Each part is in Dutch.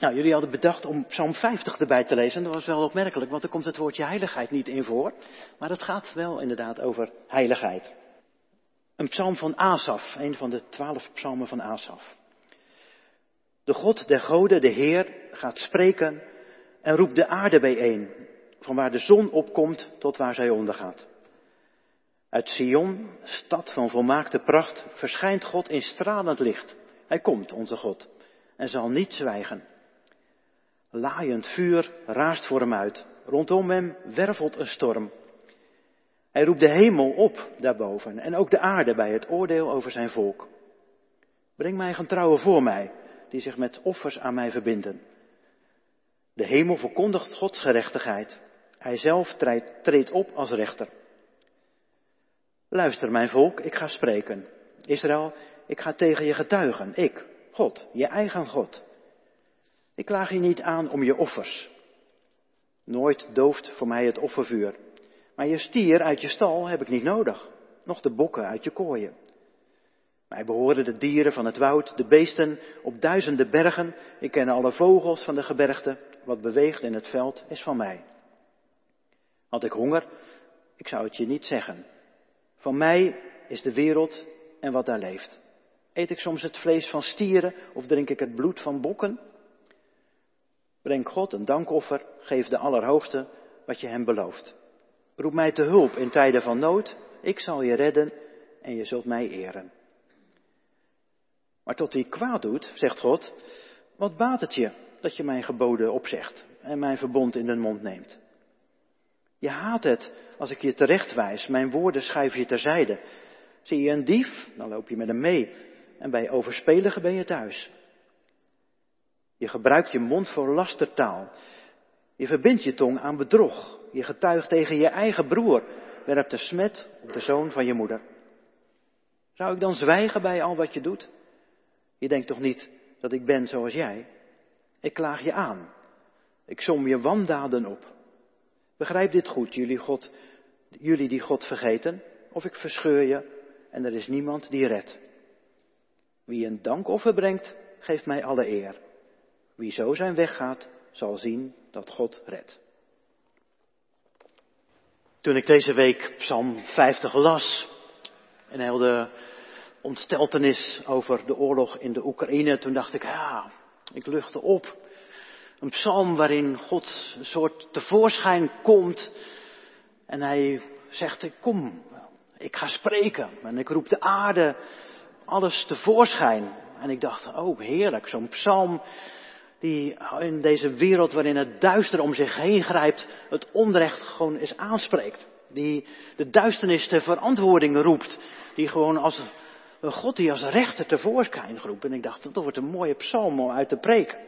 Nou, jullie hadden bedacht om Psalm 50 erbij te lezen. Dat was wel opmerkelijk, want er komt het woordje heiligheid niet in voor. Maar het gaat wel inderdaad over heiligheid. Een psalm van Asaf, een van de twaalf psalmen van Asaf. De God der goden, de Heer, gaat spreken en roept de aarde bijeen, van waar de zon opkomt tot waar zij ondergaat. Uit Sion, stad van volmaakte pracht, verschijnt God in stralend licht. Hij komt, onze God, en zal niet zwijgen. Laaiend vuur raast voor hem uit. Rondom hem wervelt een storm. Hij roept de hemel op daarboven en ook de aarde bij het oordeel over zijn volk. Breng mij getrouwen voor mij, die zich met offers aan mij verbinden. De hemel verkondigt Gods gerechtigheid. Hij zelf treedt op als rechter. Luister, mijn volk, ik ga spreken. Israël, ik ga tegen je getuigen. Ik, God, je eigen God. Ik klaag je niet aan om je offers. Nooit dooft voor mij het offervuur. Maar je stier uit je stal heb ik niet nodig. Nog de bokken uit je kooien. Mij behoren de dieren van het woud, de beesten op duizenden bergen. Ik ken alle vogels van de gebergte. Wat beweegt in het veld is van mij. Had ik honger, ik zou het je niet zeggen. Van mij is de wereld en wat daar leeft. Eet ik soms het vlees van stieren of drink ik het bloed van bokken? Breng God een dankoffer, geef de Allerhoogste wat je hem belooft. Roep mij te hulp in tijden van nood, ik zal je redden en je zult mij eren. Maar tot wie kwaad doet, zegt God, wat baat het je dat je mijn geboden opzegt en mijn verbond in de mond neemt? Je haat het als ik je terechtwijs, mijn woorden schuif je terzijde. Zie je een dief, dan loop je met hem mee en bij overspeligen ben je thuis. Je gebruikt je mond voor lastertaal. Je verbindt je tong aan bedrog. Je getuigt tegen je eigen broer. Werpt de smet op de zoon van je moeder. Zou ik dan zwijgen bij al wat je doet? Je denkt toch niet dat ik ben zoals jij? Ik klaag je aan. Ik som je wandaden op. Begrijp dit goed, jullie, God, jullie die God vergeten, of ik verscheur je en er is niemand die redt. Wie een dankoffer brengt, geeft mij alle eer. Wie zo zijn weg gaat, zal zien dat God redt. Toen ik deze week Psalm 50 las en heel de ontsteltenis over de oorlog in de Oekraïne, toen dacht ik, ja, ik luchtte op. Een psalm waarin God een soort tevoorschijn komt en hij zegt, kom, ik ga spreken en ik roep de aarde alles tevoorschijn. En ik dacht, oh heerlijk, zo'n psalm die in deze wereld waarin het duister om zich heen grijpt, het onrecht gewoon eens aanspreekt. Die de duisternis ter verantwoording roept. Die gewoon als een God die als rechter tevoorschijn roept. En ik dacht, dat wordt een mooie psalm uit te preken.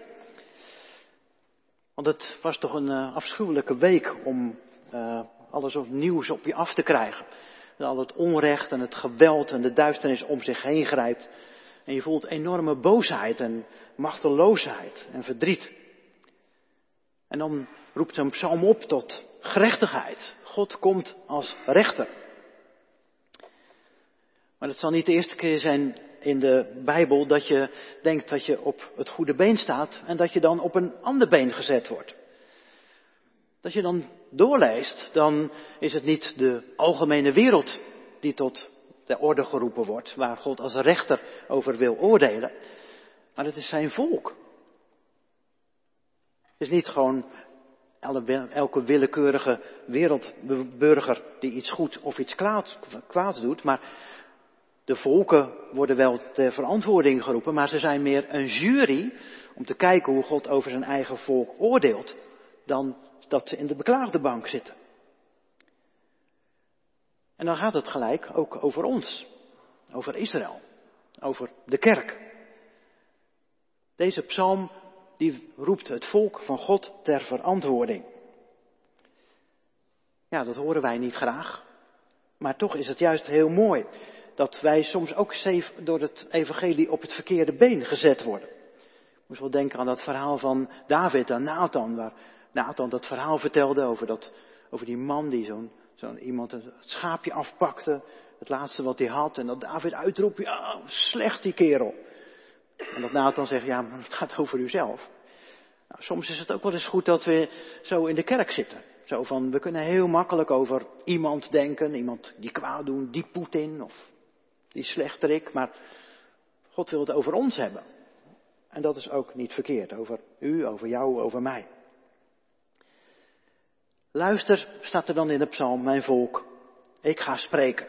Want het was toch een uh, afschuwelijke week om uh, alles opnieuw op je af te krijgen. Dat al het onrecht en het geweld en de duisternis om zich heen grijpt. En je voelt enorme boosheid en machteloosheid en verdriet. En dan roept zo'n psalm op tot gerechtigheid. God komt als rechter. Maar het zal niet de eerste keer zijn in de Bijbel dat je denkt dat je op het goede been staat en dat je dan op een ander been gezet wordt. Als je dan doorleest, dan is het niet de algemene wereld die tot de orde geroepen wordt, waar God als rechter over wil oordelen, maar het is zijn volk. Het is niet gewoon elke willekeurige wereldburger die iets goed of iets kwaad, doet, maar de volken worden wel ter verantwoording geroepen, maar ze zijn meer een jury om te kijken hoe God over zijn eigen volk oordeelt, dan dat ze in de beklaagde bank zitten. En dan gaat het gelijk ook over ons, over Israël, over de kerk. Deze psalm die roept het volk van God ter verantwoording. Ja, dat horen wij niet graag. Maar toch is het juist heel mooi dat wij soms ook door het evangelie op het verkeerde been gezet worden. Ik moest wel denken aan dat verhaal van David en Nathan, waar Nathan dat verhaal vertelde over, dat, over die man die zo'n zo'n iemand het schaapje afpakte, het laatste wat hij had, en dat David uitroept, ja, slecht die kerel. En dat Nathan zegt, ja, maar het gaat over uzelf. Nou, soms is het ook wel eens goed dat we zo in de kerk zitten. Zo van, we kunnen heel makkelijk over iemand denken, iemand die kwaad doet, die Poetin of die slechterik, maar God wil het over ons hebben. En dat is ook niet verkeerd, over u, over jou, over mij. Luister, staat er dan in de psalm, mijn volk, ik ga spreken.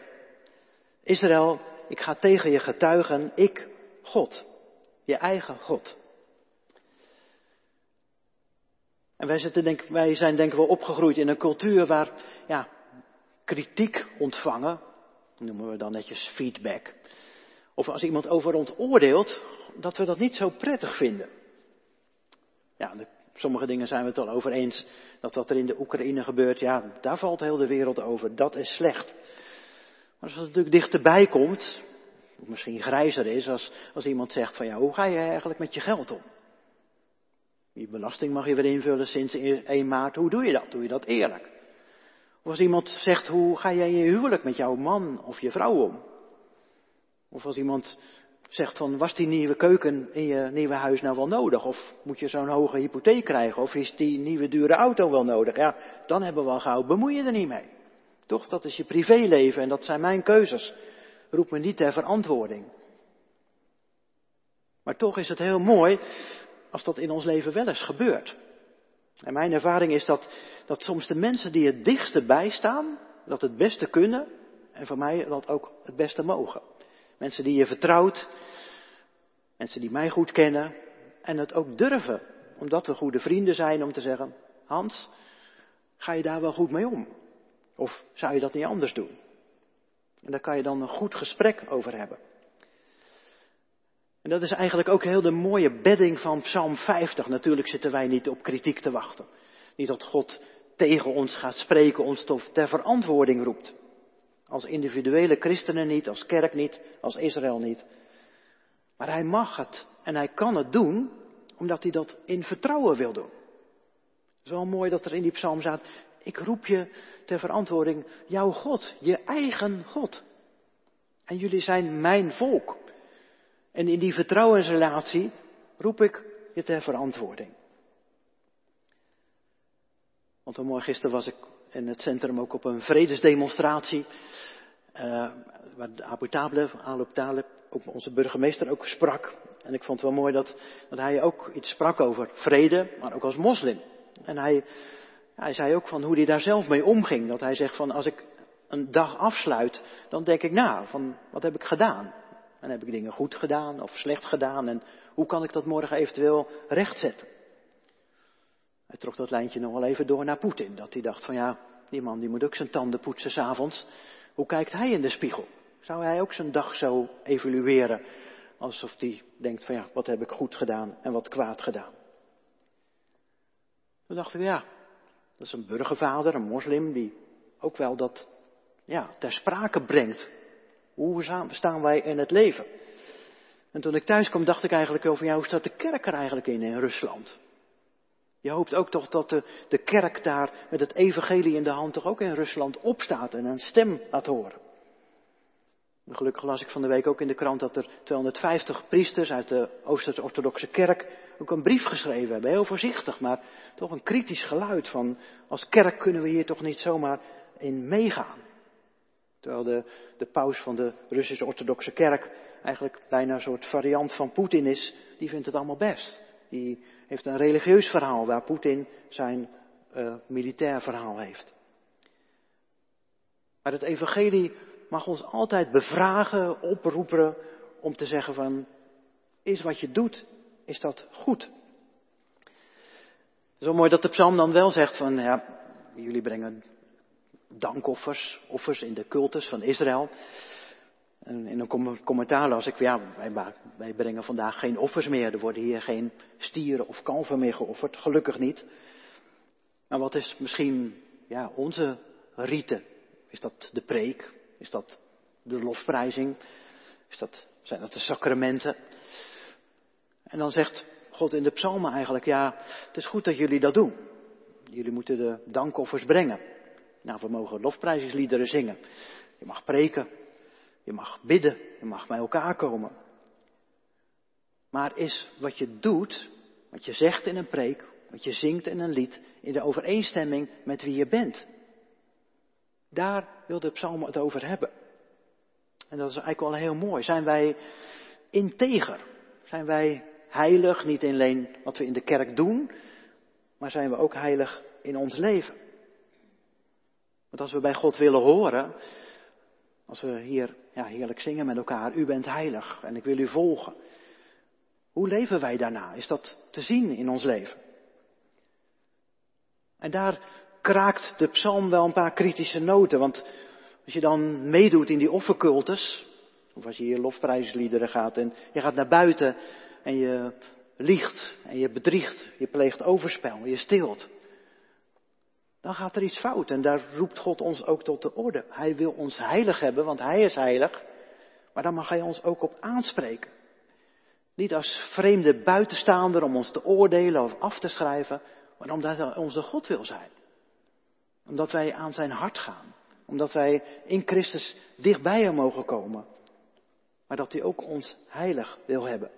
Israël, ik ga tegen je getuigen, ik, God, je eigen God. En wij, zitten, wij zijn denk ik wel opgegroeid in een cultuur waar ja, kritiek ontvangen, noemen we dan netjes feedback. Of als iemand over ons oordeelt, dat we dat niet zo prettig vinden. Ja, sommige dingen zijn we het al over eens. Dat wat er in de Oekraïne gebeurt, ja, daar valt heel de wereld over. Dat is slecht. Maar als het natuurlijk dichterbij komt, of misschien grijzer is, als, als iemand zegt van ja, hoe ga je eigenlijk met je geld om? Je belasting mag je weer invullen sinds 1 maart. Hoe doe je dat? Doe je dat eerlijk? Of als iemand zegt, hoe ga jij je huwelijk met jouw man of je vrouw om? Of als iemand zegt van, was die nieuwe keuken in je nieuwe huis nou wel nodig? Of moet je zo'n hoge hypotheek krijgen? Of is die nieuwe dure auto wel nodig? Ja, dan hebben we al gauw, bemoei je er niet mee. Toch, dat is je privéleven en dat zijn mijn keuzes. Roep me niet ter verantwoording. Maar toch is het heel mooi als dat in ons leven wel eens gebeurt. En mijn ervaring is dat, dat soms de mensen die het dichtste bijstaan, dat het beste kunnen en voor mij dat ook het beste mogen. Mensen die je vertrouwt, mensen die mij goed kennen en het ook durven, omdat we goede vrienden zijn, om te zeggen, Hans, ga je daar wel goed mee om? Of zou je dat niet anders doen? En daar kan je dan een goed gesprek over hebben. En dat is eigenlijk ook heel de mooie bedding van Psalm 50. Natuurlijk zitten wij niet op kritiek te wachten. Niet dat God tegen ons gaat spreken, ons ter verantwoording roept. Als individuele christenen niet, als kerk niet, als Israël niet. Maar hij mag het en hij kan het doen, omdat hij dat in vertrouwen wil doen. Het is wel mooi dat er in die psalm staat, ik roep je ter verantwoording, jouw God, je eigen God. En jullie zijn mijn volk. En in die vertrouwensrelatie roep ik je ter verantwoording. Want mooi gisteren was ik in het centrum ook op een vredesdemonstratie. Uh, waar de Abu Talib, ook onze burgemeester ook sprak. En ik vond het wel mooi dat, dat hij ook iets sprak over vrede, maar ook als moslim. En hij, hij zei ook van hoe hij daar zelf mee omging. Dat hij zegt van als ik een dag afsluit, dan denk ik na van wat heb ik gedaan? En heb ik dingen goed gedaan of slecht gedaan? En hoe kan ik dat morgen eventueel rechtzetten? Hij trok dat lijntje nog wel even door naar Poetin. Dat hij dacht van ja, die man die moet ook zijn tanden poetsen s'avonds. Hoe kijkt hij in de spiegel? Zou hij ook zijn dag zo evalueren? Alsof hij denkt van ja, wat heb ik goed gedaan en wat kwaad gedaan? Toen dachten we ja, dat is een burgervader, een moslim, die ook wel dat ja, ter sprake brengt. Hoe staan wij in het leven? En toen ik thuis kwam, dacht ik eigenlijk over, ja, hoe staat de kerk er eigenlijk in in Rusland? Je hoopt ook toch dat de, de kerk daar met het evangelie in de hand toch ook in Rusland opstaat en een stem laat horen. Gelukkig las ik van de week ook in de krant dat er 250 priesters uit de Oosterse-orthodoxe kerk ook een brief geschreven hebben. Heel voorzichtig, maar toch een kritisch geluid van als kerk kunnen we hier toch niet zomaar in meegaan. Terwijl de, de paus van de Russische orthodoxe kerk eigenlijk bijna een soort variant van Poetin is, die vindt het allemaal best. Die heeft een religieus verhaal waar Poetin zijn uh, militair verhaal heeft. Maar het evangelie mag ons altijd bevragen, oproepen om te zeggen van, is wat je doet, is dat goed? Zo mooi dat de psalm dan wel zegt van, ja, jullie brengen dankoffers, offers in de cultus van Israël. En in een commentaar las ik, ja, wij, brengen vandaag geen offers meer. Er worden hier geen stieren of kalven meer geofferd, gelukkig niet. Maar wat is misschien ja, onze rite? Is dat de preek? Is dat de lofprijzing? Is dat, zijn dat de sacramenten? En dan zegt God in de psalmen eigenlijk, ja, het is goed dat jullie dat doen. Jullie moeten de dankoffers brengen. Nou, we mogen lofprijzingsliederen zingen. Je mag preken. Je mag bidden. Je mag bij elkaar komen. Maar is wat je doet Wat je zegt in een preek, wat je zingt in een lied, in de overeenstemming met wie je bent. Daar wil de psalm het over hebben. En dat is eigenlijk wel heel mooi. Zijn wij integer? Zijn wij heilig, niet alleen wat we in de kerk doen, maar zijn we ook heilig in ons leven? Want als we bij God willen horen, als we hier ja, heerlijk zingen met elkaar, u bent heilig en ik wil u volgen. Hoe leven wij daarna? Is dat te zien in ons leven? En daar kraakt de psalm wel een paar kritische noten, want als je dan meedoet in die offercultus, of als je hier lofprijsliederen gaat en je gaat naar buiten en je liegt en je bedriegt, je pleegt overspel, je stilt, dan gaat er iets fout. En daar roept God ons ook tot de orde. Hij wil ons heilig hebben, want Hij is heilig. Maar dan mag Hij ons ook op aanspreken. Niet als vreemde buitenstaander om ons te oordelen of af te schrijven, maar omdat Hij onze God wil zijn. Omdat wij aan Zijn hart gaan. Omdat wij in Christus dichtbij Hem mogen komen. Maar dat Hij ook ons heilig wil hebben.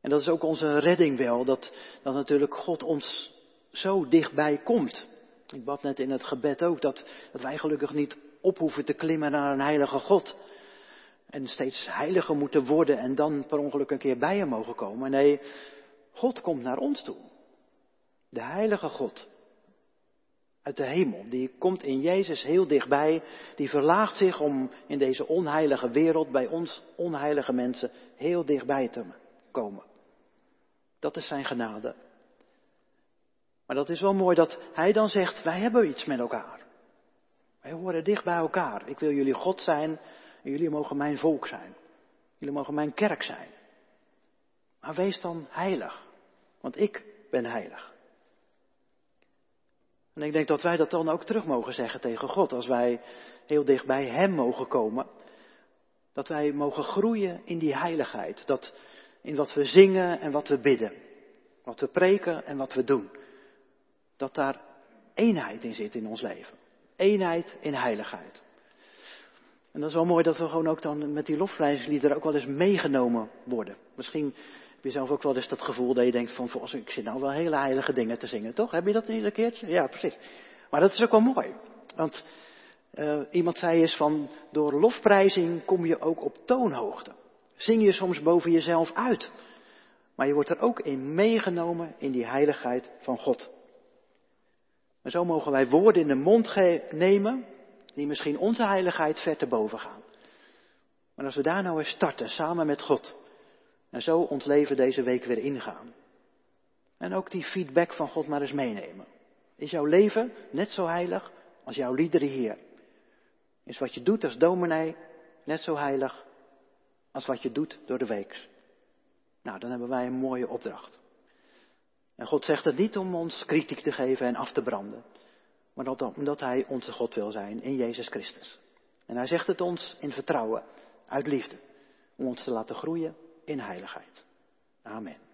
En dat is ook onze redding wel, dat, dat natuurlijk God ons zo dichtbij komt. Ik bad net in het gebed ook dat, dat wij gelukkig niet op hoeven te klimmen naar een heilige God. En steeds heiliger moeten worden en dan per ongeluk een keer bij hem mogen komen. Nee, God komt naar ons toe. De heilige God. Uit de hemel. Die komt in Jezus heel dichtbij. Die verlaagt zich om in deze onheilige wereld bij ons onheilige mensen heel dichtbij te komen. Dat is zijn genade. Maar dat is wel mooi dat hij dan zegt, wij hebben iets met elkaar. Wij horen dicht bij elkaar. Ik wil jullie God zijn en jullie mogen mijn volk zijn. Jullie mogen mijn kerk zijn. Maar wees dan heilig, want ik ben heilig. En ik denk dat wij dat dan ook terug mogen zeggen tegen God, als wij heel dicht bij Hem mogen komen. Dat wij mogen groeien in die heiligheid. Dat in wat we zingen en wat we bidden. Wat we preken en wat we doen dat daar eenheid in zit in ons leven. Eenheid in heiligheid. En dat is wel mooi dat we gewoon ook dan met die lofprijsliederen ook wel eens meegenomen worden. Misschien heb je zelf ook wel eens dat gevoel dat je denkt van, ik zit nou wel hele heilige dingen te zingen, toch? Heb je dat niet een keertje? Ja, precies. Maar dat is ook wel mooi. Want uh, iemand zei eens van, door lofprijzing kom je ook op toonhoogte. Zing je soms boven jezelf uit. Maar je wordt er ook in meegenomen in die heiligheid van God. En zo mogen wij woorden in de mond nemen die misschien onze heiligheid ver te boven gaan. Maar als we daar nou eens starten, samen met God, en zo ons leven deze week weer ingaan. En ook die feedback van God maar eens meenemen. Is jouw leven net zo heilig als jouw liederen hier? Is wat je doet als dominee net zo heilig als wat je doet door de week? Nou, dan hebben wij een mooie opdracht. En God zegt het niet om ons kritiek te geven en af te branden, maar omdat Hij onze God wil zijn in Jezus Christus. En Hij zegt het ons in vertrouwen, uit liefde, om ons te laten groeien in heiligheid. Amen.